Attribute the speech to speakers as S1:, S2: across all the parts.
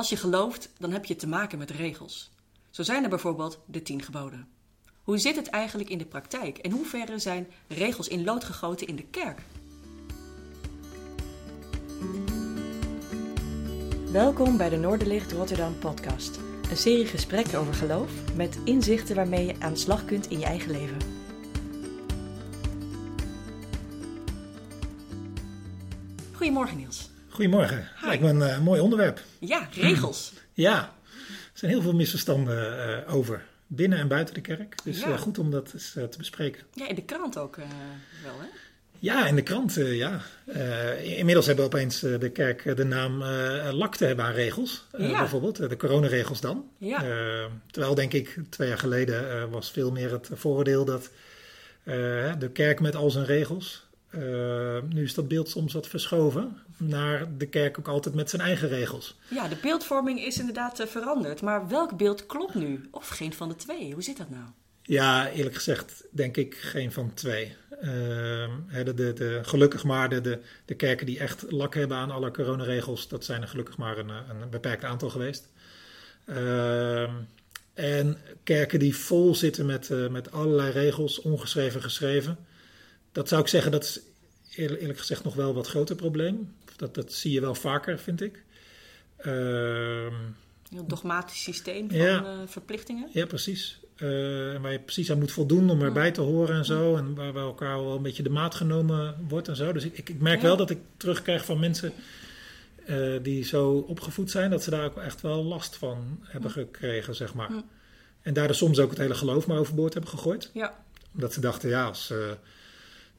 S1: Als je gelooft, dan heb je te maken met regels. Zo zijn er bijvoorbeeld de tien geboden. Hoe zit het eigenlijk in de praktijk en hoe verre zijn regels in lood gegoten in de kerk? Welkom bij de Noorderlicht Rotterdam podcast. Een serie gesprekken over geloof met inzichten waarmee je aan de slag kunt in je eigen leven. Goedemorgen Niels.
S2: Goedemorgen. Lijkt me een eh, mooi onderwerp.
S1: Ja, regels.
S2: Ja, er zijn heel veel misverstanden eh, over. Binnen en buiten de kerk. Dus
S1: Ja.
S2: eh, goed om dat eens te bespreken.
S1: Ja, in de krant ook wel hè?
S2: Ja, in de krant, ja. Inmiddels hebben we opeens de kerk de naam eh lakte hebben aan regels.
S1: Ja.
S2: Bijvoorbeeld, de coronaregels dan.
S1: Ja.
S2: Terwijl, denk ik, twee jaar geleden was veel meer het vooroordeel dat de kerk met al zijn regels. Eh, nu is dat beeld soms wat verschoven naar de kerk ook altijd met zijn eigen regels.
S1: Ja, de beeldvorming is inderdaad eh, veranderd. Maar welk beeld klopt nu? Of geen van de twee? Hoe zit dat nou?
S2: Ja, eerlijk gezegd denk ik geen van twee. Ehm, de, de, de, gelukkig maar de, de, kerken die echt lak hebben aan alle coronaregels, dat zijn er gelukkig maar een, eh, een beperkt aantal geweest. Ehm, en kerken die vol zitten met, met allerlei regels, ongeschreven, geschreven. Dat zou ik zeggen, dat is eerlijk, gezegd nog wel wat groter probleem. Dat, dat zie je wel vaker, vind ik. Ehm
S1: Een heel dogmatisch systeem van
S2: Ja.
S1: eh, verplichtingen.
S2: ja, precies. Eh, waar je precies aan moet voldoen om erbij te horen en zo. En waar, waar elkaar wel een beetje de maat genomen wordt en zo. Dus ik, ik, ik merk
S1: Ja.
S2: wel dat ik terugkrijg van mensen eh, die zo opgevoed zijn, dat ze daar ook echt wel last van hebben gekregen, zeg maar. En daardoor soms ook het hele geloof maar overboord hebben gegooid.
S1: Ja,
S2: Omdat ze dachten, ja, als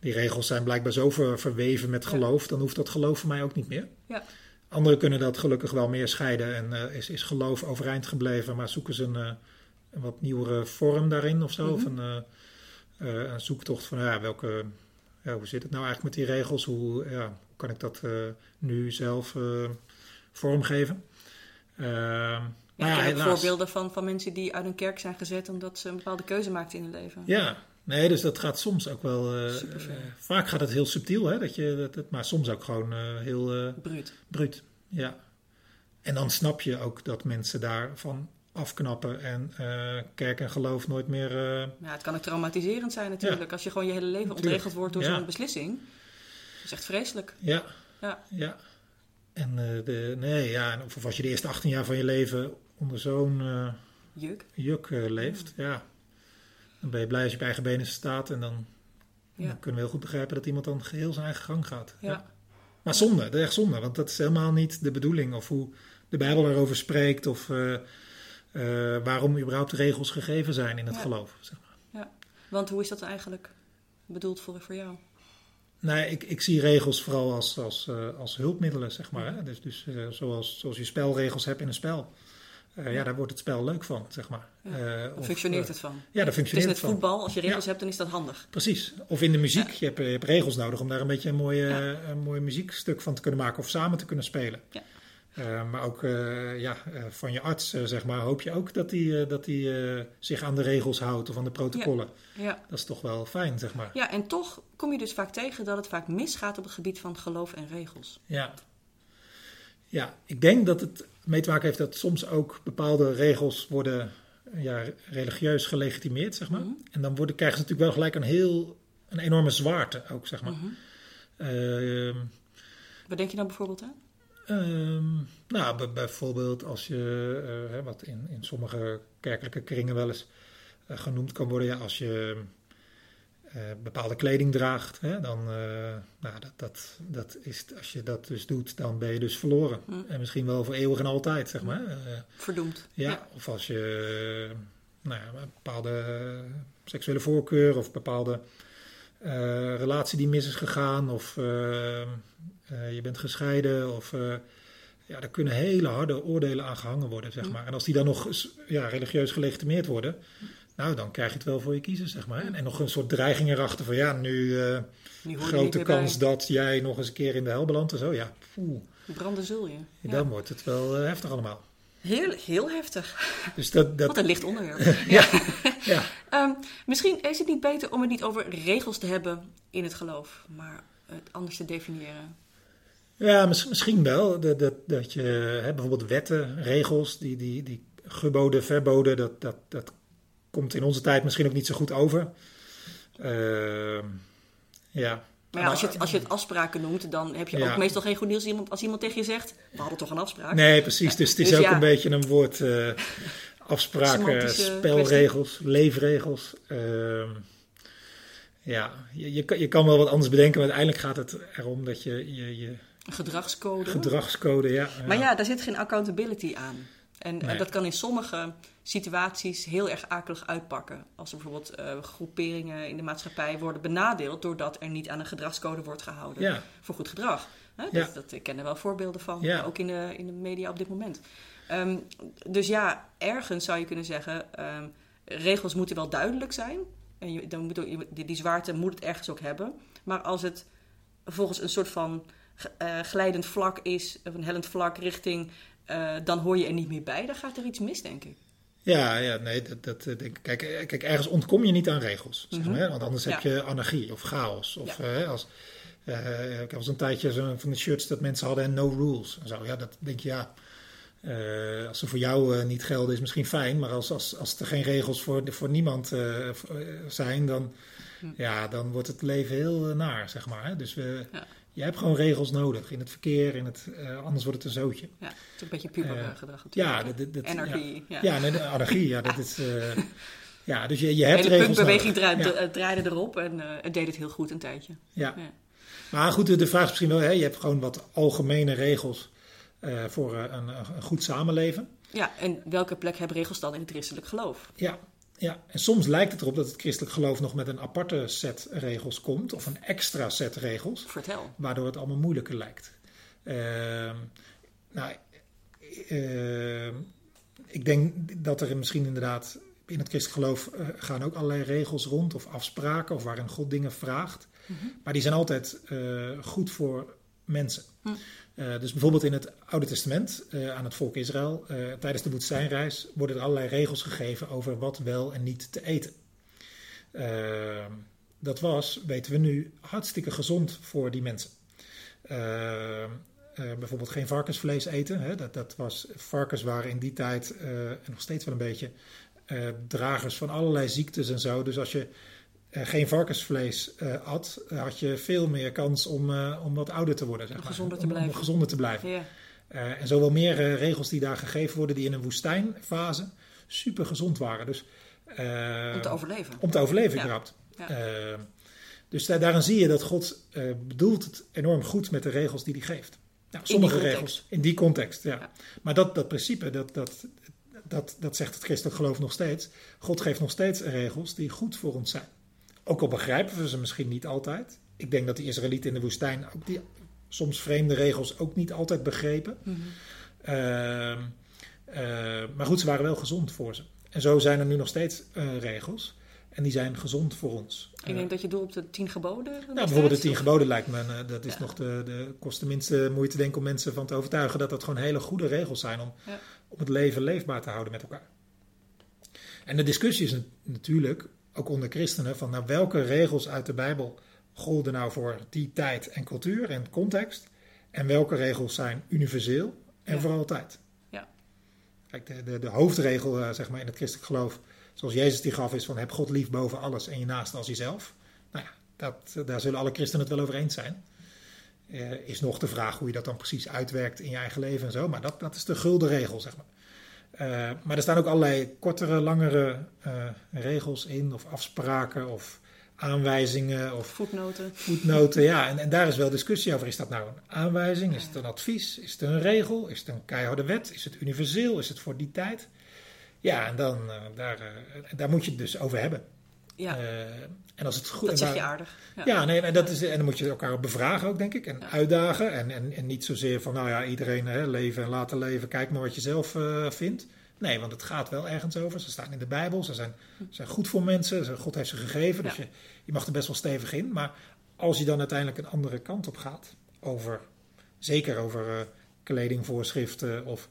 S2: die regels zijn blijkbaar zo ver- verweven met
S1: Ja.
S2: geloof, dan hoeft dat geloof voor mij ook niet meer.
S1: ja.
S2: Anderen kunnen dat gelukkig wel meer scheiden en eh, is, is geloof overeind gebleven, maar zoeken ze een, eh, een wat nieuwere vorm daarin of zo.
S1: Mhm.
S2: Of een, eh, een zoektocht van ja, welke, ja, hoe zit het nou eigenlijk met die regels? Hoe, ja, hoe kan ik dat nu zelf vormgeven? Ehm,
S1: Ja, ik
S2: helaas.
S1: voorbeelden van, van mensen die uit een kerk zijn gezet omdat ze een bepaalde keuze maakten in hun leven.
S2: Ja, nee, dus dat gaat soms ook wel. eh, eh, vaak gaat het heel subtiel, hè, dat je, dat, maar soms ook gewoon eh, heel.
S1: Bruut.
S2: Bruut, ja. En dan snap je ook dat mensen daarvan afknappen en kerk en geloof nooit meer. eh,
S1: Ja, het kan ook traumatiserend zijn natuurlijk. Als je gewoon je hele leven ontregeld wordt door
S2: Ja.
S1: zo'n beslissing. Dat is echt vreselijk.
S2: ja,
S1: Ja.
S2: ja. En de, nee, ja, of, als je de eerste 18 jaar van je leven onder zo'n
S1: Juk.
S2: juk leeft, ja. Dan ben je blij als je op eigen benen staat en dan,
S1: Ja.
S2: dan kunnen we heel goed begrijpen dat iemand dan geheel zijn eigen gang gaat.
S1: Ja.
S2: Maar zonde, dat is echt zonde, want dat is helemaal niet de bedoeling of hoe de Bijbel erover spreekt of eh, eh, waarom überhaupt regels gegeven zijn in het
S1: Ja.
S2: geloof. Zeg maar.
S1: Want hoe is dat eigenlijk bedoeld voor, voor jou?
S2: Nee, ik, ik zie regels vooral als, als, eh, als hulpmiddelen, zeg maar. Hè? Dus, dus zoals, zoals je spelregels hebt in een spel. Eh, ja, daar wordt het spel leuk van, zeg maar.
S1: Ja,
S2: Eh,
S1: Daar functioneert
S2: eh,
S1: het van.
S2: Ja, daar
S1: Het is
S2: functioneert
S1: net
S2: het van.
S1: voetbal. Als je regels
S2: Ja.
S1: hebt, dan is dat handig.
S2: Precies. Of in de muziek.
S1: Ja.
S2: Je, hebt, je hebt regels nodig om daar een beetje een, mooie,
S1: Ja.
S2: een mooi muziekstuk van te kunnen maken of samen te kunnen spelen.
S1: Ja.
S2: Maar ook ja, van je arts, zeg maar, hoop je ook dat hij dat die, zich aan de regels houdt of aan de protocollen.
S1: Ja.
S2: Dat is toch wel fijn, zeg maar.
S1: ja, en toch kom je dus vaak tegen dat het vaak misgaat op het gebied van geloof en regels.
S2: Ja. Ja, ik denk dat het mee te maken heeft dat soms ook bepaalde regels worden ja, religieus gelegitimeerd, zeg maar.
S1: Mhm.
S2: En dan worden, krijgen ze natuurlijk wel gelijk een heel, een enorme zwaarte ook, zeg maar.
S1: Mhm.
S2: Ehm,
S1: Waar denk je dan bijvoorbeeld aan?
S2: Ehm, nou, bij- bijvoorbeeld als je, eh, hè, wat in, in sommige kerkelijke kringen wel eens eh, genoemd kan worden, ja, als je eh, bepaalde kleding draagt, hè, dan, eh, nou, dat, dat, dat is, als je dat dus doet, dan ben je dus verloren.
S1: Mm.
S2: En misschien wel voor eeuwig en altijd, zeg maar. Eh,
S1: Verdoemd.
S2: ja, of als je nou ja, een bepaalde seksuele voorkeur of bepaalde relatie die mis is gegaan of je bent gescheiden of ja, daar kunnen hele harde oordelen aan gehangen worden, zeg
S1: Mm.
S2: maar. En als die dan nog ja, religieus gelegitimeerd worden, nou dan krijg je het wel voor je kiezen, zeg maar. En, en nog een soort dreiging erachter van ja, nu eh, grote kans
S1: bij.
S2: dat jij nog eens een keer in de hel belandt en zo. Ja, poeh,
S1: Branden zul je. Ja.
S2: dan wordt het wel eh, heftig allemaal.
S1: Heel, heel heftig.
S2: Dus dat, dat
S1: Wat een licht onderwerp.
S2: ja, ja.
S1: Ehm, misschien is het niet beter om het niet over regels te hebben in het geloof, maar het anders te definiëren.
S2: Ja, misschien wel. Dat, dat, dat je hè, bijvoorbeeld wetten, regels, die, die, die geboden, verboden, dat, dat, dat komt in onze tijd misschien ook niet zo goed over. Uh, ja.
S1: Maar ja, als je, het, als je het afspraken noemt, dan heb je ook meestal geen goed nieuws iemand, als iemand tegen je zegt: We hadden toch een afspraak?
S2: Nee, precies. Dus het is dus ook een beetje een woord. Uh, afspraken, spelregels, leefregels. Uh, ja, je, je, kan, je kan wel wat anders bedenken, maar uiteindelijk gaat het erom dat je. je, je
S1: gedragscode.
S2: Gedragscode, ja,
S1: Maar ja, daar zit geen accountability aan. En dat kan in sommige situaties heel erg akelig uitpakken. Als er bijvoorbeeld uh, groeperingen in de maatschappij worden benadeeld doordat er niet aan een gedragscode wordt gehouden voor goed gedrag. Hè? Dat, dat, ik ken er wel voorbeelden van, ook in de, in de media op dit moment. Ehm, dus ja, ergens zou je kunnen zeggen, um, regels moeten wel duidelijk zijn. En je, dan moet, die, die zwaarte moet het ergens ook hebben. Maar als het volgens een soort van uh, glijdend vlak is, of een hellend vlak richting uh, dan hoor je er niet meer bij. Dan gaat er iets mis, denk ik.
S2: Ja, ja nee, dat, dat eh, denk ik. Kijk, eh, kijk, ergens ontkom je niet aan regels. Zeg maar, mm Want anders heb je anarchie of chaos. Of ja. uh, als, uh, ik was een tijdje zo van de shirts dat mensen hadden en no rules. En zo. Ja, dat denk je, ja. Uh, als ze voor jou niet gelden, is misschien fijn. Maar als, als, als er geen regels voor, voor niemand zijn, dan, hm. ja, dan wordt het leven heel naar, zeg maar. Hè? Dus we, ja je hebt gewoon regels nodig in het verkeer, in het, uh, anders wordt het een zootje.
S1: Ja, het is een beetje pubergedrag
S2: uh, Ja, dat, dat,
S1: anarchie.
S2: Ja, ja. nee, anarchie, ja, dat is... Uh, ja, dus je, je hebt de hele regels
S1: punkbeweging draai, draaide erop en het deed het heel goed een tijdje.
S2: Ja. Maar goed, de, vraag is misschien wel, hè, je hebt gewoon wat algemene regels voor een, een, goed samenleven.
S1: Ja, en welke plek hebben regels dan in het christelijk geloof?
S2: Ja, ja, en soms lijkt het erop dat het christelijk geloof nog met een aparte set regels komt, of een extra set regels.
S1: Vertel.
S2: Waardoor het allemaal moeilijker lijkt. Uh, nou, uh, ik denk dat er misschien inderdaad in het christelijk geloof uh, gaan ook allerlei regels rond, of afspraken, of waarin God dingen vraagt. Mm -hmm. Maar die zijn altijd eh, goed voor mensen. Mm. Uh, dus bijvoorbeeld in het Oude Testament uh, aan het volk Israël, uh, tijdens de woestijnreis, worden er allerlei regels gegeven over wat wel en niet te eten. dat was, weten we nu, hartstikke gezond voor die mensen. bijvoorbeeld geen varkensvlees eten. Hè? Dat, dat was, varkens waren in die tijd, en nog steeds wel een beetje, dragers van allerlei ziektes en zo. Dus als je geen varkensvlees uh, at, had je veel meer kans om, om wat ouder te worden. Zeg
S1: maar. gezonder te blijven.
S2: Om, gezonder te blijven. Ja. en zo wel meer regels die daar gegeven worden, die in een woestijnfase super gezond waren. Dus,
S1: om te overleven.
S2: Om te overleven, ja. überhaupt. Ja. dus daar, daarin zie je dat God bedoelt het enorm goed met de regels die hij geeft. Nou, sommige in regels in die context, ja. ja. Maar dat, dat principe, dat, dat, dat, dat zegt het christelijk geloof nog steeds. God geeft nog steeds regels die goed voor ons zijn. Ook al begrijpen we ze misschien niet altijd. Ik denk dat de Israëlieten in de woestijn ook die soms vreemde regels ook niet altijd begrepen. Mm -hmm. uh, uh, maar goed, ze waren wel gezond voor ze. En zo zijn er nu nog steeds uh, regels. En die zijn gezond voor ons.
S1: Ik denk dat je doelt op de tien geboden?
S2: Nou, bijvoorbeeld de tien geboden lijkt me, dat is ja. nog de, de, kost de minste moeite denk om mensen van te overtuigen dat dat gewoon hele goede regels zijn om, ja. om het leven leefbaar te houden met elkaar. En de discussie is natuurlijk ook onder christenen, van nou, welke regels uit de Bijbel golden nou voor die tijd en cultuur en context. En welke regels zijn universeel en ja. voor altijd.
S1: Ja.
S2: Kijk, de, de, de hoofdregel uh, zeg maar, in het christelijk geloof, zoals Jezus die gaf, is van heb God lief boven alles en je naast als jezelf. Nou ja, dat, daar zullen alle christenen het wel over eens zijn. Uh, is nog de vraag hoe je dat dan precies uitwerkt in je eigen leven en zo. Maar dat, dat is de gulden regel, zeg maar. Uh, maar er staan ook allerlei kortere, langere uh, regels in, of afspraken, of aanwijzingen. Of
S1: voetnoten.
S2: Voetnoten, ja. En, en, daar is wel discussie over. Is dat nou een aanwijzing? Is het een advies? Is het een regel? Is het een keiharde wet? Is het universeel? Is het voor die tijd? Ja, en dan, uh, daar, daar moet je het dus over hebben.
S1: Ja.
S2: en als het goed,
S1: dat zeg je aardig.
S2: Ja, ja nee, en, dat is, en dan moet je elkaar bevragen ook, denk ik. En ja. uitdagen. En, en, en niet zozeer van, nou ja, iedereen hè, leven en laten leven. Kijk maar wat je zelf uh, vindt. Nee, want het gaat wel ergens over. Ze staan in de Bijbel. Ze zijn, zijn goed voor mensen. God heeft ze gegeven. Dus je, je mag er best wel stevig in. Maar als je dan uiteindelijk een andere kant op gaat. Over, zeker over uh, kledingvoorschriften of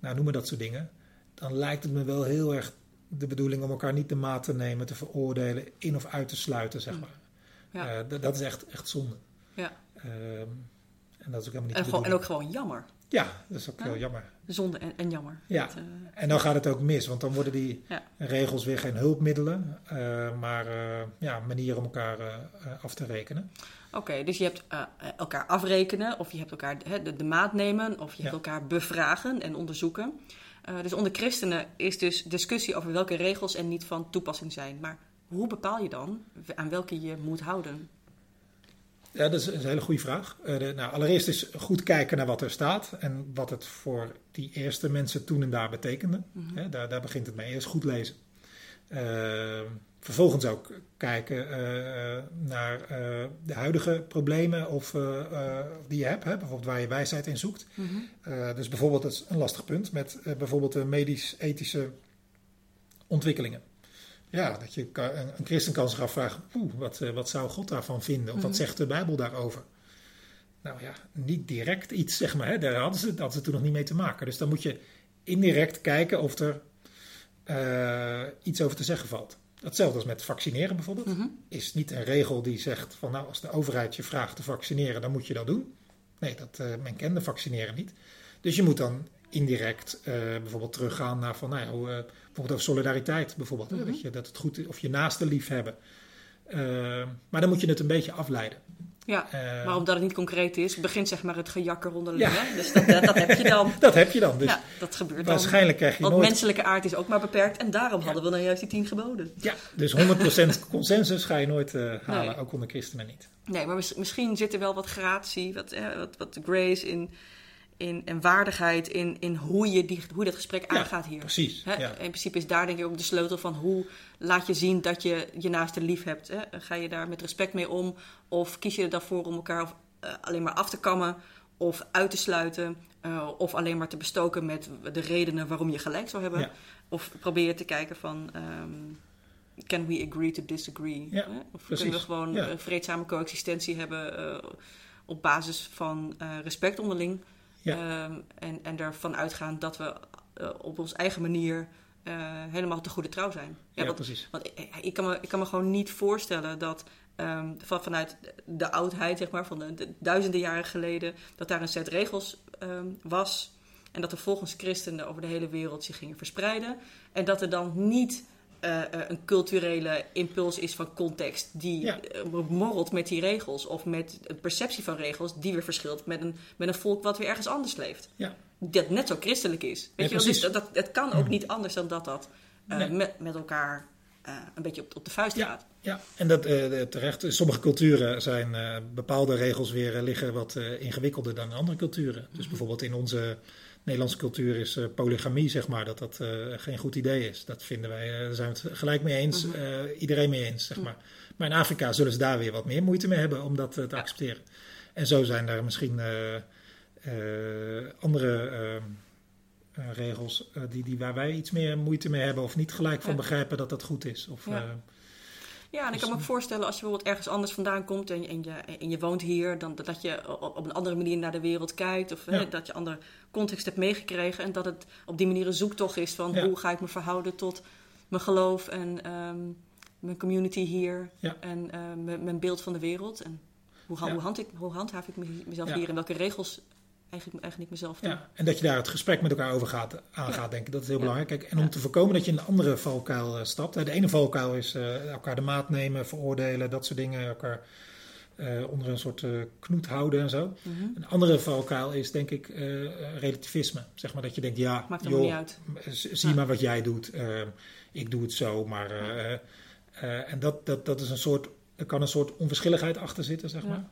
S2: nou, noem maar dat soort dingen. Dan lijkt het me wel heel erg de bedoeling om elkaar niet de maat te nemen, te veroordelen, in of uit te sluiten, zeg maar. Ja. Uh, dat is echt, echt zonde.
S1: Ja.
S2: Uh, En dat is ook helemaal niet
S1: En, gewoon, en ook gewoon jammer.
S2: Ja, dat is ook
S1: Ja.
S2: wel jammer.
S1: Zonde en, en jammer.
S2: Ja.
S1: Dat, eh,
S2: En dan gaat het ook mis, want dan worden die
S1: Ja.
S2: regels weer geen hulpmiddelen, eh, maar eh, ja, manieren om elkaar eh, eh, af te rekenen.
S1: Oké, dus je hebt eh, elkaar afrekenen, of je hebt elkaar de, de maat nemen, of je hebt elkaar bevragen en onderzoeken. Eh, dus onder christenen is dus discussie over welke regels en niet van toepassing zijn. Maar hoe bepaal je dan aan welke je moet houden?
S2: Ja, dat is een hele goede vraag. Eh, de- nou, allereerst is goed kijken naar wat er staat en wat het voor die eerste mensen toen en daar betekende.
S1: Mhm.
S2: Daar, daar begint het mee. Eerst goed lezen. Eh, vervolgens ook kijken eh, naar eh, de huidige problemen of, eh, eh, die je hebt, hè, bijvoorbeeld waar je wijsheid in zoekt.
S1: Mhm.
S2: Eh, dus bijvoorbeeld, dat is een lastig punt, met eh, bijvoorbeeld de medisch-ethische ontwikkelingen. Ja, dat je een, een christen kan zich afvragen, wat, eh, wat zou God daarvan vinden? Of wat
S1: Mhm.
S2: zegt de Bijbel daarover? Nou ja, niet direct iets, zeg maar. Hè, daar hadden ze, hadden ze toen nog niet mee te maken. Dus dan moet je indirect kijken of er eh, iets over te zeggen valt. Hetzelfde als met vaccineren bijvoorbeeld.
S1: Mhm.
S2: Is niet een regel die zegt van nou, als de overheid je vraagt te vaccineren, dan moet je dat doen. Nee, dat, eh, men kende vaccineren niet. Dus je moet dan indirect eh, bijvoorbeeld teruggaan naar van, nou ja, hoe, eh, bijvoorbeeld over solidariteit bijvoorbeeld. hè,
S1: Mhm.
S2: dat, je, dat het goed is, of je naaste lief hebben. Eh, maar dan moet je het een beetje afleiden.
S1: Ja,
S2: Eh,
S1: maar omdat het niet concreet is, begint zeg maar het gejakker onderling.
S2: Ja.
S1: Hè? Dus dat, dat, dat heb je dan.
S2: dat heb je dan. Dus
S1: ja, dat gebeurt dan.
S2: waarschijnlijk krijg je
S1: Want
S2: nooit...
S1: menselijke aard is ook maar beperkt en daarom hadden we dan juist die tien geboden.
S2: Ja, dus 100% consensus ga je nooit eh, halen,
S1: Nee.
S2: ook onder christenen niet.
S1: Nee, maar mis- misschien zit er wel wat gratie, wat, eh, wat, wat grace in, in, en waardigheid in, in hoe, je die, hoe dat gesprek
S2: Ja,
S1: aangaat hier.
S2: Precies.
S1: Hè?
S2: Ja.
S1: In principe is daar denk ik ook de sleutel van hoe laat je zien dat je je naaste lief hebt. Hè? Ga je daar met respect mee om of kies je er dan voor om elkaar of, eh, alleen maar af te kammen of uit te sluiten eh, of alleen maar te bestoken met de redenen waarom je gelijk zou hebben.
S2: Ja.
S1: Of probeer je te kijken van ehm, can we agree to disagree? Hè? Of
S2: precies.
S1: kunnen we gewoon een vreedzame coexistentie hebben eh, op basis van respect onderling?
S2: Ja.
S1: Ehm, en, en ervan uitgaan dat we eh, op onze eigen manier eh, helemaal te goede trouw zijn. Ja,
S2: Ja,
S1: want
S2: precies.
S1: want ik, ik, kan me, ik kan me gewoon niet voorstellen dat ehm, van, vanuit de oudheid, zeg maar, van de, de duizenden jaren geleden, dat daar een set regels ehm, was. En dat er volgens christenen over de hele wereld zich gingen verspreiden. En dat er dan niet eh, eh, een culturele impuls is van context die
S2: Ja.
S1: eh, morrelt met die regels. Of met een perceptie van regels die weer verschilt met een, met een volk wat weer ergens anders leeft.
S2: Ja.
S1: Dat net zo christelijk is. Weet
S2: Ja,
S1: je? Dus dat, dat, het kan ook niet anders dan dat dat
S2: Nee.
S1: met, met elkaar een beetje op, op de vuist
S2: Ja.
S1: gaat.
S2: Ja, en dat eh, terecht. Sommige culturen zijn bepaalde regels weer liggen wat ingewikkelder dan andere culturen. Dus bijvoorbeeld in onze Nederlandse cultuur is eh, polygamie, zeg maar, dat dat eh, geen goed idee is. Dat vinden wij, eh, daar zijn we het gelijk mee eens,
S1: Mhm.
S2: iedereen mee eens, zeg maar. Maar in Afrika zullen ze daar weer wat meer moeite mee hebben om dat te
S1: Ja.
S2: accepteren. En zo zijn er misschien andere regels die, die waar wij iets meer moeite mee hebben of niet gelijk van
S1: Ja.
S2: begrijpen dat dat goed is. Of,
S1: Ja. Ja, en ik
S2: Dus,
S1: kan me ook voorstellen als je bijvoorbeeld ergens anders vandaan komt en, en, je, en je woont hier, dan dat je op, een andere manier naar de wereld kijkt. Of hè, dat je andere context hebt meegekregen. En dat het op die manier een zoektocht is van
S2: Ja.
S1: hoe ga ik me verhouden tot mijn geloof en ehm, mijn community hier.
S2: Ja.
S1: En eh, mijn, beeld van de wereld. En hoe, hoe, hand ik, hoe handhaaf ik me- mezelf hier en welke regels eigenlijk, eigenlijk mezelf toe.
S2: Ja, en dat je daar het gesprek met elkaar over gaat, aangaat,
S1: Ja.
S2: denk ik. Dat is heel
S1: Ja.
S2: belangrijk. Kijk, en om
S1: Ja.
S2: te voorkomen dat je in een andere valkuil eh, stapt. De ene valkuil is eh, elkaar de maat nemen, veroordelen, dat soort dingen. Elkaar eh, onder een soort knoet houden en zo.
S1: Mhm.
S2: Een andere valkuil is, denk ik, eh, relativisme. Zeg maar dat je denkt, ja,
S1: Maakt
S2: joh,
S1: niet uit.
S2: z- zie
S1: Ja.
S2: maar wat jij doet. ik doe het zo, maar... eh, eh, en dat, dat, dat is een soort... Er kan een soort onverschilligheid achter zitten, zeg
S1: Ja.
S2: maar.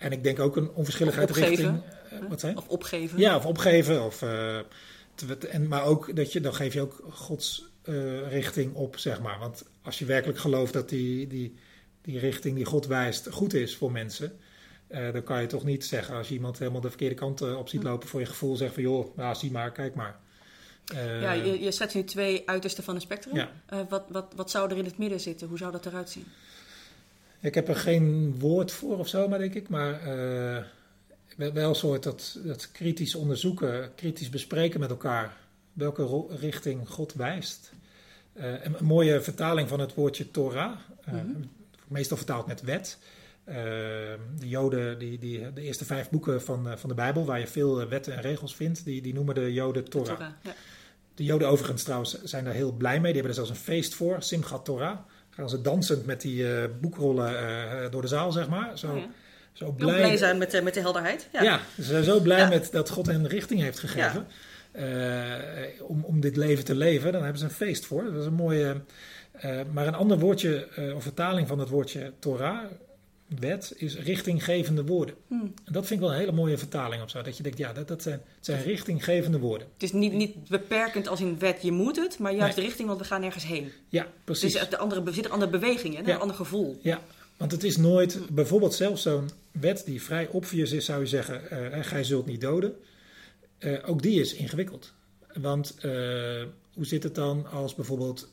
S2: En ik denk ook een onverschilligheid richting... eh, wat zei je?
S1: Of opgeven.
S2: Ja, of opgeven. Of, eh, te- en, maar ook dat je, dan geef je ook Gods eh, richting op, zeg maar. Want als je werkelijk gelooft dat die, die, die richting die God wijst goed is voor mensen, dan kan je toch niet zeggen als je iemand helemaal de verkeerde kant op ziet lopen voor je gevoel, zeg van joh, nou, zie maar, kijk maar.
S1: Ja, je, je zet nu twee uitersten van een spectrum.
S2: Ja.
S1: Wat, wat, wat zou er in het midden zitten? Hoe zou dat eruit zien?
S2: Ik heb er geen woord voor of zo, maar denk ik. Maar eh, wel- een soort dat, dat kritisch onderzoeken, kritisch bespreken met elkaar. Welke richting God wijst. Eh, een, een mooie vertaling van het woordje Torah. eh,
S1: Mhm.
S2: Meestal vertaald met wet. de Joden, die, die, de eerste vijf boeken van, van de Bijbel, waar je veel wetten en regels vindt, die, die noemen de Joden Torah. De, Torah, ja. de Joden overigens trouwens zijn daar heel blij mee. Die hebben er zelfs een feest voor, Simchat Torah. Gaan ze dansend met die boekrollen door de zaal, zeg maar. Zo, oh
S1: zo blij, blij zijn met, de, met de helderheid.
S2: Ja, ja ze zijn zo blij met dat God hen richting heeft gegeven. Om, om dit leven te leven. Dan hebben ze een feest voor. Dat is een mooie. Maar een ander woordje, of vertaling van het woordje Torah, wet, is richtinggevende woorden. Hmm. En dat vind ik wel een hele mooie vertaling of zo. Dat je denkt, ja, dat, dat zijn, zijn richtinggevende woorden.
S1: Het is niet, niet beperkend als in wet, je moet het, maar juist de richting, want we gaan nergens heen.
S2: Ja, precies.
S1: Dus de andere, er zit een andere beweging in, een ander gevoel.
S2: Ja, want het is nooit, bijvoorbeeld zelfs zo'n wet die vrij obvious is, zou je zeggen, uh, gij zult niet doden. Uh, ook die is ingewikkeld. Want uh, hoe zit het dan als bijvoorbeeld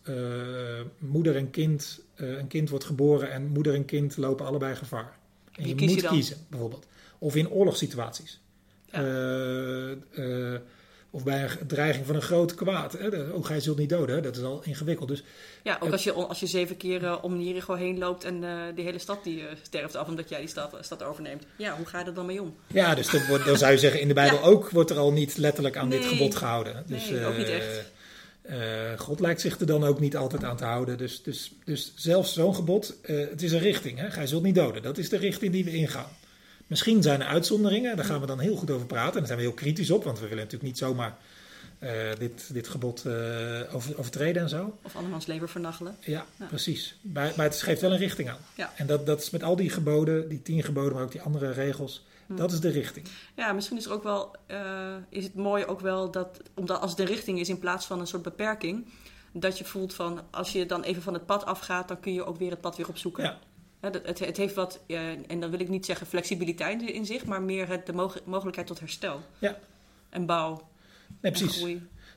S2: moeder en kind, een kind wordt geboren en moeder en kind lopen allebei gevaar? En je moet kiezen, bijvoorbeeld. Of in oorlogssituaties. Ja. Of bij een dreiging van een groot kwaad. Hè? Ook gij zult niet doden, hè? dat is al ingewikkeld. Dus,
S1: ja, ook als je, als je zeven keer uh, om Jericho heen loopt en uh, die hele stad die uh, sterft af omdat jij die stad, stad overneemt. Ja, hoe ga je er dan mee om?
S2: Ja, dus dan, wordt, dan zou je zeggen, in de Bijbel ook wordt er al niet letterlijk aan dit gebod gehouden. Dus,
S1: nee, ook niet echt.
S2: God lijkt zich er dan ook niet altijd aan te houden. Dus, dus, dus zelfs zo'n gebod, het is een richting. Hè? Gij zult niet doden. Dat is de richting die we ingaan. Misschien zijn er uitzonderingen, daar gaan we dan heel goed over praten. En daar zijn we heel kritisch op, want we willen natuurlijk niet zomaar uh, dit, dit gebod uh, over, overtreden en zo.
S1: Of andermans leven vernachelen.
S2: Ja, precies. Maar, maar, het geeft wel een richting aan. Ja. En dat, dat is met al die geboden, die tien geboden, maar ook die andere regels. Hm. Dat is de richting.
S1: Ja, misschien is er ook wel, uh, is het mooi ook wel dat, omdat als de richting is in plaats van een soort beperking, dat je voelt van als je dan even van het pad afgaat, dan kun je ook weer het pad weer opzoeken. Ja. Het, het, heeft wat, en dan wil ik niet zeggen flexibiliteit in zich, maar meer het, de mogelijkheid tot herstel. Ja. En bouw.
S2: Nee, precies.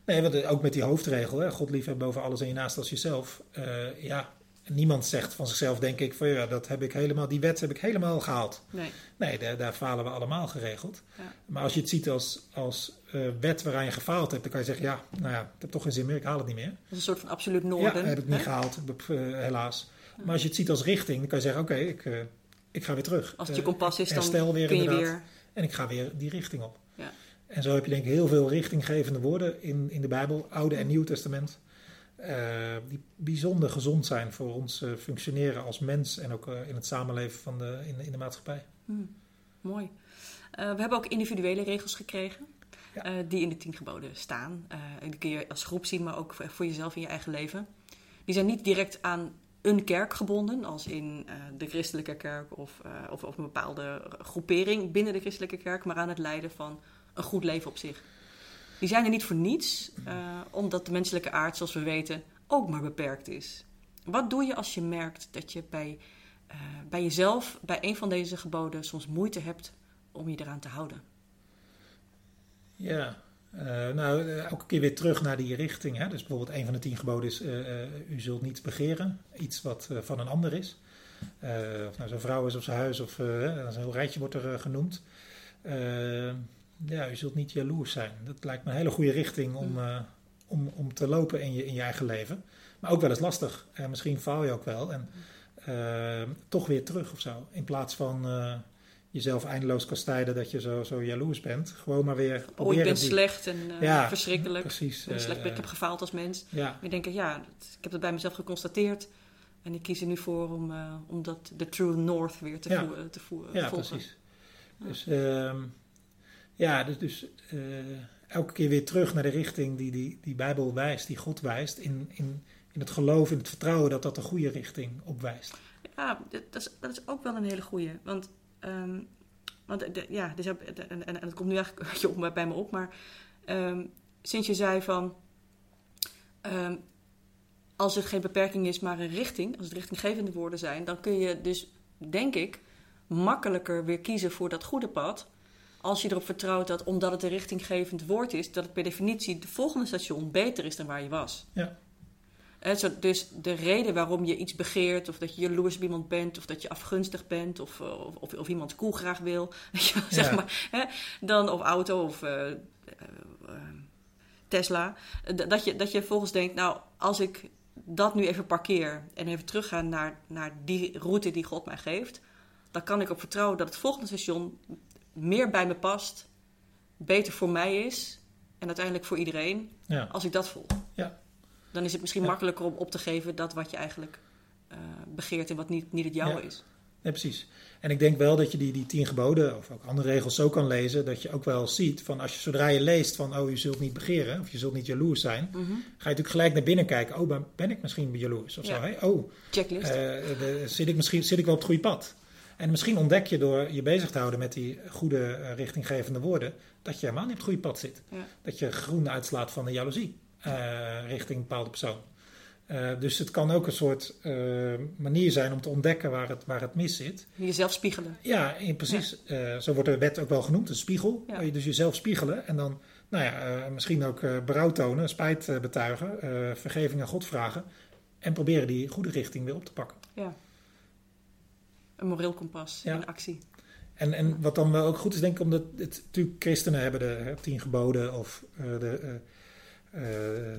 S2: Nee, want ook met die hoofdregel, hè, God liefhebben boven alles en je naast als jezelf. Uh, ja, niemand zegt van zichzelf, denk ik, van ja, dat heb ik helemaal, die wet heb ik helemaal gehaald. Nee, nee daar, daar falen we allemaal geregeld. Ja. Maar als je het ziet als, als uh, wet waaraan je gefaald hebt, dan kan je zeggen, ja, nou ja, ik heb toch geen zin meer, ik haal het niet meer. Dat
S1: is een soort van absoluut noorden.
S2: Ja, heb ik niet gehaald, helaas. Maar als je het ziet als richting, dan kan je zeggen: Oké, ik, uh, ik ga weer terug.
S1: Als het je kompas is, dan weer kun je weer.
S2: En ik ga weer die richting op. Ja. En zo heb je denk ik heel veel richtinggevende woorden in, in de Bijbel, Oude en Nieuw Testament. Uh, die bijzonder gezond zijn voor ons uh, functioneren als mens en ook in het samenleven van de, in, in de maatschappij.
S1: Hmm, mooi. we hebben ook individuele regels gekregen. Ja. die in de tien geboden staan. die kun je als groep zien, maar ook voor jezelf in je eigen leven. Die zijn niet direct aan een kerk gebonden, als in uh, de christelijke kerk of, uh, of, of, een bepaalde groepering binnen de christelijke kerk, maar aan het leiden van een goed leven op zich. Die zijn er niet voor niets, uh, omdat de menselijke aard, zoals we weten, ook maar beperkt is. Wat doe je als je merkt dat je bij, bij jezelf, bij een van deze geboden, soms moeite hebt om je eraan te houden?
S2: Ja, uh, nou, eh, elke keer weer terug naar die richting. Hè? Dus bijvoorbeeld een van de tien geboden is: uh, u zult niet begeren, iets wat van een ander is. of nou zijn vrouw is of zijn huis, of een heel rijtje wordt er genoemd. ja, u zult niet jaloers zijn. Dat lijkt me een hele goede richting om, mm. om, om te lopen in je, in je eigen leven. Maar ook wel eens lastig. misschien faal je ook wel. En toch weer terug of zo. In plaats van jezelf eindeloos kastijden dat je zo, zo jaloers bent. Gewoon maar weer
S1: Oh, ik ben slecht en uh, verschrikkelijk. Precies. Ik, slecht, ik heb gefaald als mens. Ja. Ik denk, ja, ik heb het bij mezelf geconstateerd. En ik kies er nu voor om, uh, om dat de True North weer te, ja. voeren, te voeren,
S2: ja, Precies. Dus, uh, ja, dus, dus elke keer weer terug naar de richting die, die die Bijbel wijst, die God wijst. In, in, in het geloof, in het vertrouwen dat dat de goede richting opwijst.
S1: Ja, dat is, dat is ook wel een hele goede. Want Um, want ja, dus, en, en, het komt nu eigenlijk op, bij me op, maar um, sinds je zei van um, als het geen beperking is, maar een richting, als het richtinggevende woorden zijn, dan kun je dus, denk ik, makkelijker weer kiezen voor dat goede pad. Als je erop vertrouwt dat omdat het een richtinggevend woord is, dat het per definitie de volgende station beter is dan waar je was. Ja dus de reden waarom je iets begeert, of dat je jaloers op iemand bent, of dat je afgunstig bent, of, eh, of, of, iemand koel graag wil, zeg maar, hè, dan, of auto of uh, uh, Tesla, dat je, dat je volgens denkt, nou, als ik dat nu even parkeer en even terugga naar, naar die route die God mij geeft, dan kan ik op vertrouwen dat het volgende station meer bij me past, beter voor mij is en uiteindelijk voor iedereen,
S2: Ja.
S1: als ik dat volg.
S2: Ja.
S1: Dan is het misschien
S2: Ja.
S1: makkelijker om op te geven dat wat je eigenlijk eh, begeert en wat niet, niet het jouwe
S2: Ja.
S1: is.
S2: Nee, precies. En ik denk wel dat je die, die tien geboden of ook andere regels zo kan lezen, dat je ook wel ziet van als je zodra je leest van oh je zult niet begeren of je zult niet jaloers zijn,
S1: Mhm.
S2: ga je natuurlijk gelijk naar binnen kijken. Oh, ben, ben ik misschien jaloers of
S1: Ja.
S2: zo? Hè? Oh,
S1: Checklist.
S2: eh, de- zit ik misschien zit ik wel op het goede pad? En misschien ontdek je door je bezig te houden met die goede eh, richtinggevende woorden, dat je helemaal niet op het goede pad zit.
S1: Ja.
S2: Dat je groen uitslaat van de jaloezie richting een bepaalde persoon. Eh, dus het kan ook een soort eh, manier zijn om te ontdekken waar het, waar het mis zit.
S1: Jezelf spiegelen.
S2: Ja, in, precies. Eh, zo wordt de wet ook wel genoemd, een spiegel.
S1: Ja.
S2: Dus jezelf spiegelen en dan nou ja, eh, misschien ook eh, berouw tonen, spijt eh, betuigen, eh, vergeving aan God vragen. En proberen die goede richting weer op te pakken.
S1: Ja. Een moreel kompas
S2: Ja.
S1: in actie.
S2: En, en wat dan wel ook goed is, denk ik, omdat het, natuurlijk christenen hebben de hè, tien geboden of eh, de, eh,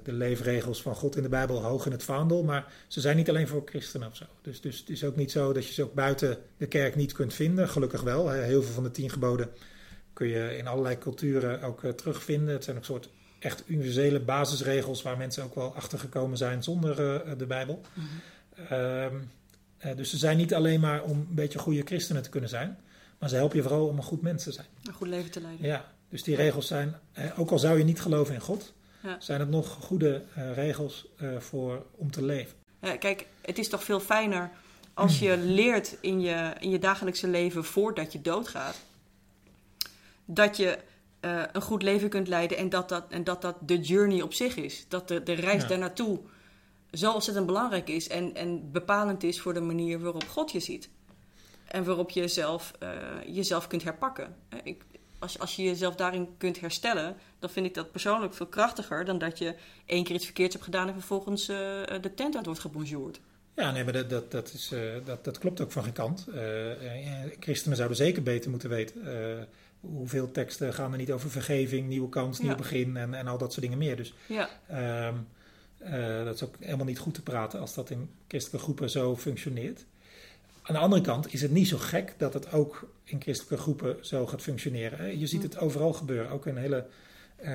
S2: de leefregels van God in de Bijbel hoog in het vaandel. Maar ze zijn niet alleen voor christenen of zo. Dus, dus het is ook niet zo dat je ze ook buiten de kerk niet kunt vinden. Gelukkig wel. Heel veel van de tien geboden kun je in allerlei culturen ook eh, terugvinden. Het zijn ook soort echt universele basisregels waar mensen ook wel achter gekomen zijn zonder eh, de Bijbel. Ehm, eh, dus ze zijn niet alleen maar om een beetje goede christenen te kunnen zijn. Maar ze helpen je vooral om een goed mens te zijn.
S1: Een goed leven te leiden.
S2: Ja, dus die regels zijn, ook al zou je niet geloven in God,
S1: Ja.
S2: zijn het nog goede eh, regels eh, voor, om te leven.
S1: Ja, kijk, het is toch veel fijner als je leert in je, in je dagelijkse leven voordat je doodgaat. Dat je eh, een goed leven kunt leiden en dat dat, en dat dat de journey op zich is. Dat de, de reis
S2: Ja.
S1: daar naartoe zo ontzettend belangrijk is en, en bepalend is voor de manier waarop God je ziet. En waarop je jezelf, eh, jezelf kunt herpakken. Ik, als, als je jezelf daarin kunt herstellen, dan vind ik dat persoonlijk veel krachtiger dan dat je één keer iets verkeerds hebt gedaan en vervolgens eh, de tent uit wordt gebonjourd.
S2: Ja, nee, maar dat, dat, dat, is, eh, dat, dat klopt ook van geen kant. Eh, christenen zouden zeker beter moeten weten. hoeveel teksten gaan er niet over vergeving, nieuwe kans, nieuw
S1: Ja.
S2: begin en, en al dat soort dingen meer. Dus
S1: Ja,
S2: Ehm, eh, dat is ook helemaal niet goed te praten als dat in christelijke groepen zo functioneert. Aan de andere kant is het niet zo gek dat het ook in christelijke groepen zo gaat functioneren. Je ziet het overal gebeuren. Ook in hele, eh,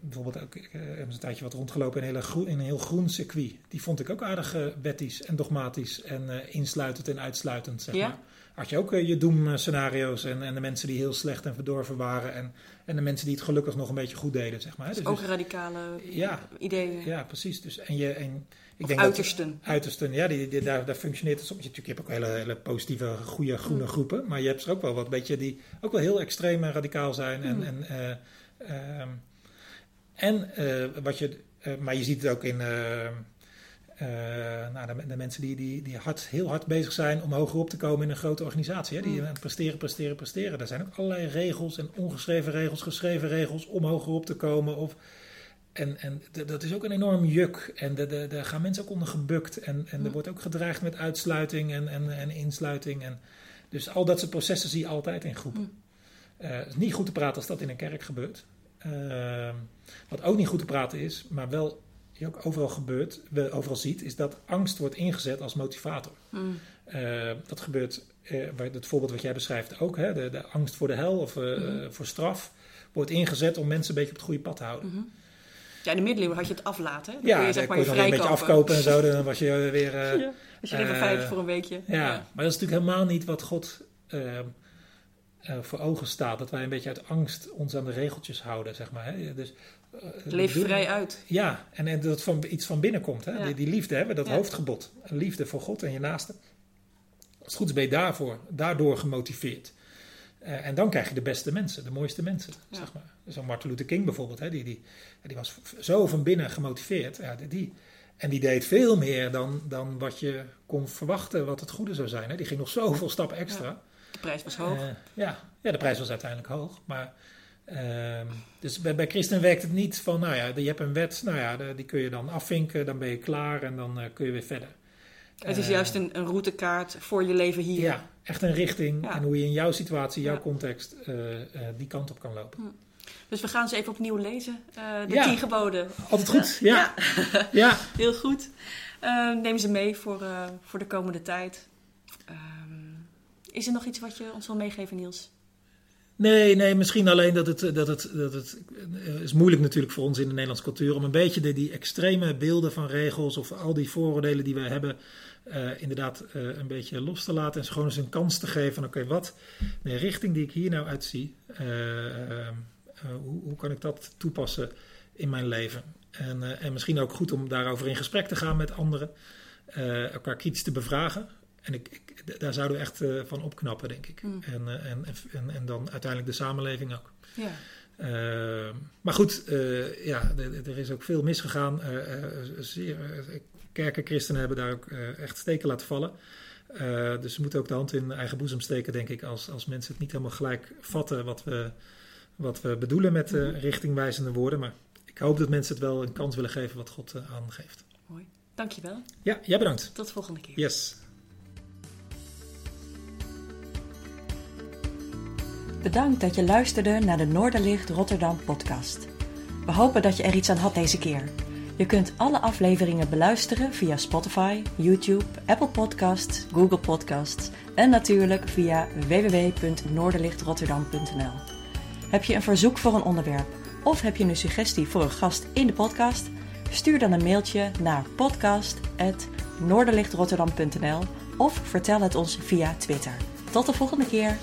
S2: bijvoorbeeld ook, eh, hebben ze een tijdje wat rondgelopen in een, hele groen, in een heel groen circuit. Die vond ik ook aardig uh, wettisch en dogmatisch en insluitend en uitsluitend. Zeg
S1: Ja?
S2: maar. Had je ook eh, je doemscenario's en, en de mensen die heel slecht en verdorven waren en, en de mensen die het gelukkig nog een beetje goed deden. Zeg maar.
S1: dus
S2: Dus-
S1: ook radicale
S2: Ja.
S1: ideeën.
S2: ja, precies. Dus, en je, en ik
S1: of
S2: denk
S1: uitersten.
S2: dat uitersten, ja, die, die, daar, daar functioneert het soms. Je, natuurlijk, je hebt ook hele, hele positieve, goede groene
S1: Mm.
S2: groepen, maar je hebt er ook wel wat beetje die ook wel heel extreem en radicaal zijn. En,
S1: Mm.
S2: en, eh, ehm, en eh, wat je, maar je ziet het ook in. Eh, nou, de, de mensen die, die, die hard, heel hard bezig zijn om hoger op te komen in een grote organisatie. Hè? Die
S1: Mm.
S2: het presteren, presteren, presteren. Er zijn ook allerlei regels en ongeschreven regels, geschreven regels om hoger op te komen. Of, en en dat is ook een enorm juk. En de- de- daar gaan mensen ook onder gebukt. En, en er
S1: Mm.
S2: wordt ook gedreigd met uitsluiting en, en, en insluiting. En, dus al dat soort processen zie je altijd in groepen.
S1: Mm.
S2: Eh, het is niet goed te praten als dat in een kerk gebeurt. Ehm, wat ook niet goed te praten is, maar wel je ook overal gebeurt, we overal ziet, is dat angst wordt ingezet als motivator.
S1: Mm.
S2: Eh, dat gebeurt, bij het voorbeeld wat jij beschrijft ook, hè, de, de angst voor de hel of eh,
S1: Mhm.
S2: voor straf, wordt ingezet om mensen een beetje op het goede pad te houden.
S1: Mhm. Ja, in de middeleeuwen had je het aflaten. Dan
S2: Ja,
S1: kon je zeg maar je
S2: een beetje afkopen en zo, dan was je weer... eh,
S1: Ja, als je voor een weekje.
S2: ja, maar dat is natuurlijk helemaal niet wat God eh, voor ogen staat. Dat wij een beetje uit angst ons aan de regeltjes houden, zeg maar. Hè? Dus, eh,
S1: Leef vrij uit.
S2: Ja, en, en dat van, iets van binnen komt. Hè?
S1: Ja.
S2: Die, die liefde hebben, dat
S1: Ja.
S2: hoofdgebod. Liefde voor God en je naaste. Als het goed is ben je daarvoor, daardoor gemotiveerd. Eh, en dan krijg je de beste mensen, de mooiste mensen,
S1: Ja.
S2: zeg maar. Zo'n Martin Luther King bijvoorbeeld, hè? Die, die, die was zo van binnen gemotiveerd. Ja, die- die, en die deed veel meer dan, dan wat je kon verwachten wat het goede zou zijn. Hè? Die ging nog zoveel stappen extra.
S1: De prijs was hoog.
S2: Eh, ja. ja, de prijs was uiteindelijk hoog. Maar, ehm, dus bij, bij christenen werkt het niet van, nou ja, je hebt een wet, nou ja, die kun je dan afvinken, dan ben je klaar en dan eh, kun je weer verder.
S1: het is
S2: Eh,
S1: juist een, een routekaart voor je leven hier.
S2: Ja, echt een richting
S1: Ja.
S2: en hoe je in jouw situatie, jouw
S1: Ja.
S2: context, die kant op kan lopen.
S1: Dus we gaan ze even opnieuw lezen. de
S2: Ja.
S1: tien geboden.
S2: Altijd goed, ja. ja.
S1: Heel goed. Eh, neem ze mee voor, voor de komende tijd. Ehm,
S3: Is er nog iets wat je ons wil meegeven, Niels?
S2: Nee, nee, misschien alleen dat het, dat het, dat het is moeilijk natuurlijk voor ons in de Nederlandse cultuur om een beetje de, die extreme beelden van regels of al die vooroordelen die we hebben, uh, inderdaad een beetje los te laten en ze gewoon eens een kans te geven van oké, wat de richting die ik hier nou uitzie, hoe, hoe kan ik dat toepassen in mijn leven? En, en misschien ook goed om daarover in gesprek te gaan met anderen, elkaar kritisch te bevragen. En ik, ik, daar zouden we echt uh, van opknappen, denk ik. Mm. En, uh, en, en, en, dan uiteindelijk de samenleving ook. Ja. Uh, maar goed, ja, er is ook veel misgegaan. zeer, kerken, christenen hebben daar ook echt steken laten vallen. dus we moeten ook de hand in eigen boezem steken, denk ik, als, als mensen het niet helemaal gelijk vatten wat we, wat we bedoelen met mm. richtingwijzende woorden. Maar ik hoop dat mensen het wel een kans willen geven wat God aangeeft.
S3: Mooi. Dankjewel.
S2: Ja, jij bedankt.
S3: Tot de volgende keer.
S2: Yes.
S1: Bedankt dat je luisterde naar de Noorderlicht Rotterdam podcast. We hopen dat je er iets aan had deze keer. Je kunt alle afleveringen beluisteren via Spotify, YouTube, Apple Podcasts, Google Podcasts en natuurlijk via www.noorderlichtrotterdam.nl. Heb je een verzoek voor een onderwerp of heb je een suggestie voor een gast in de podcast? Stuur dan een mailtje naar podcast.noorderlichtrotterdam.nl of vertel het ons via Twitter. Tot de volgende keer!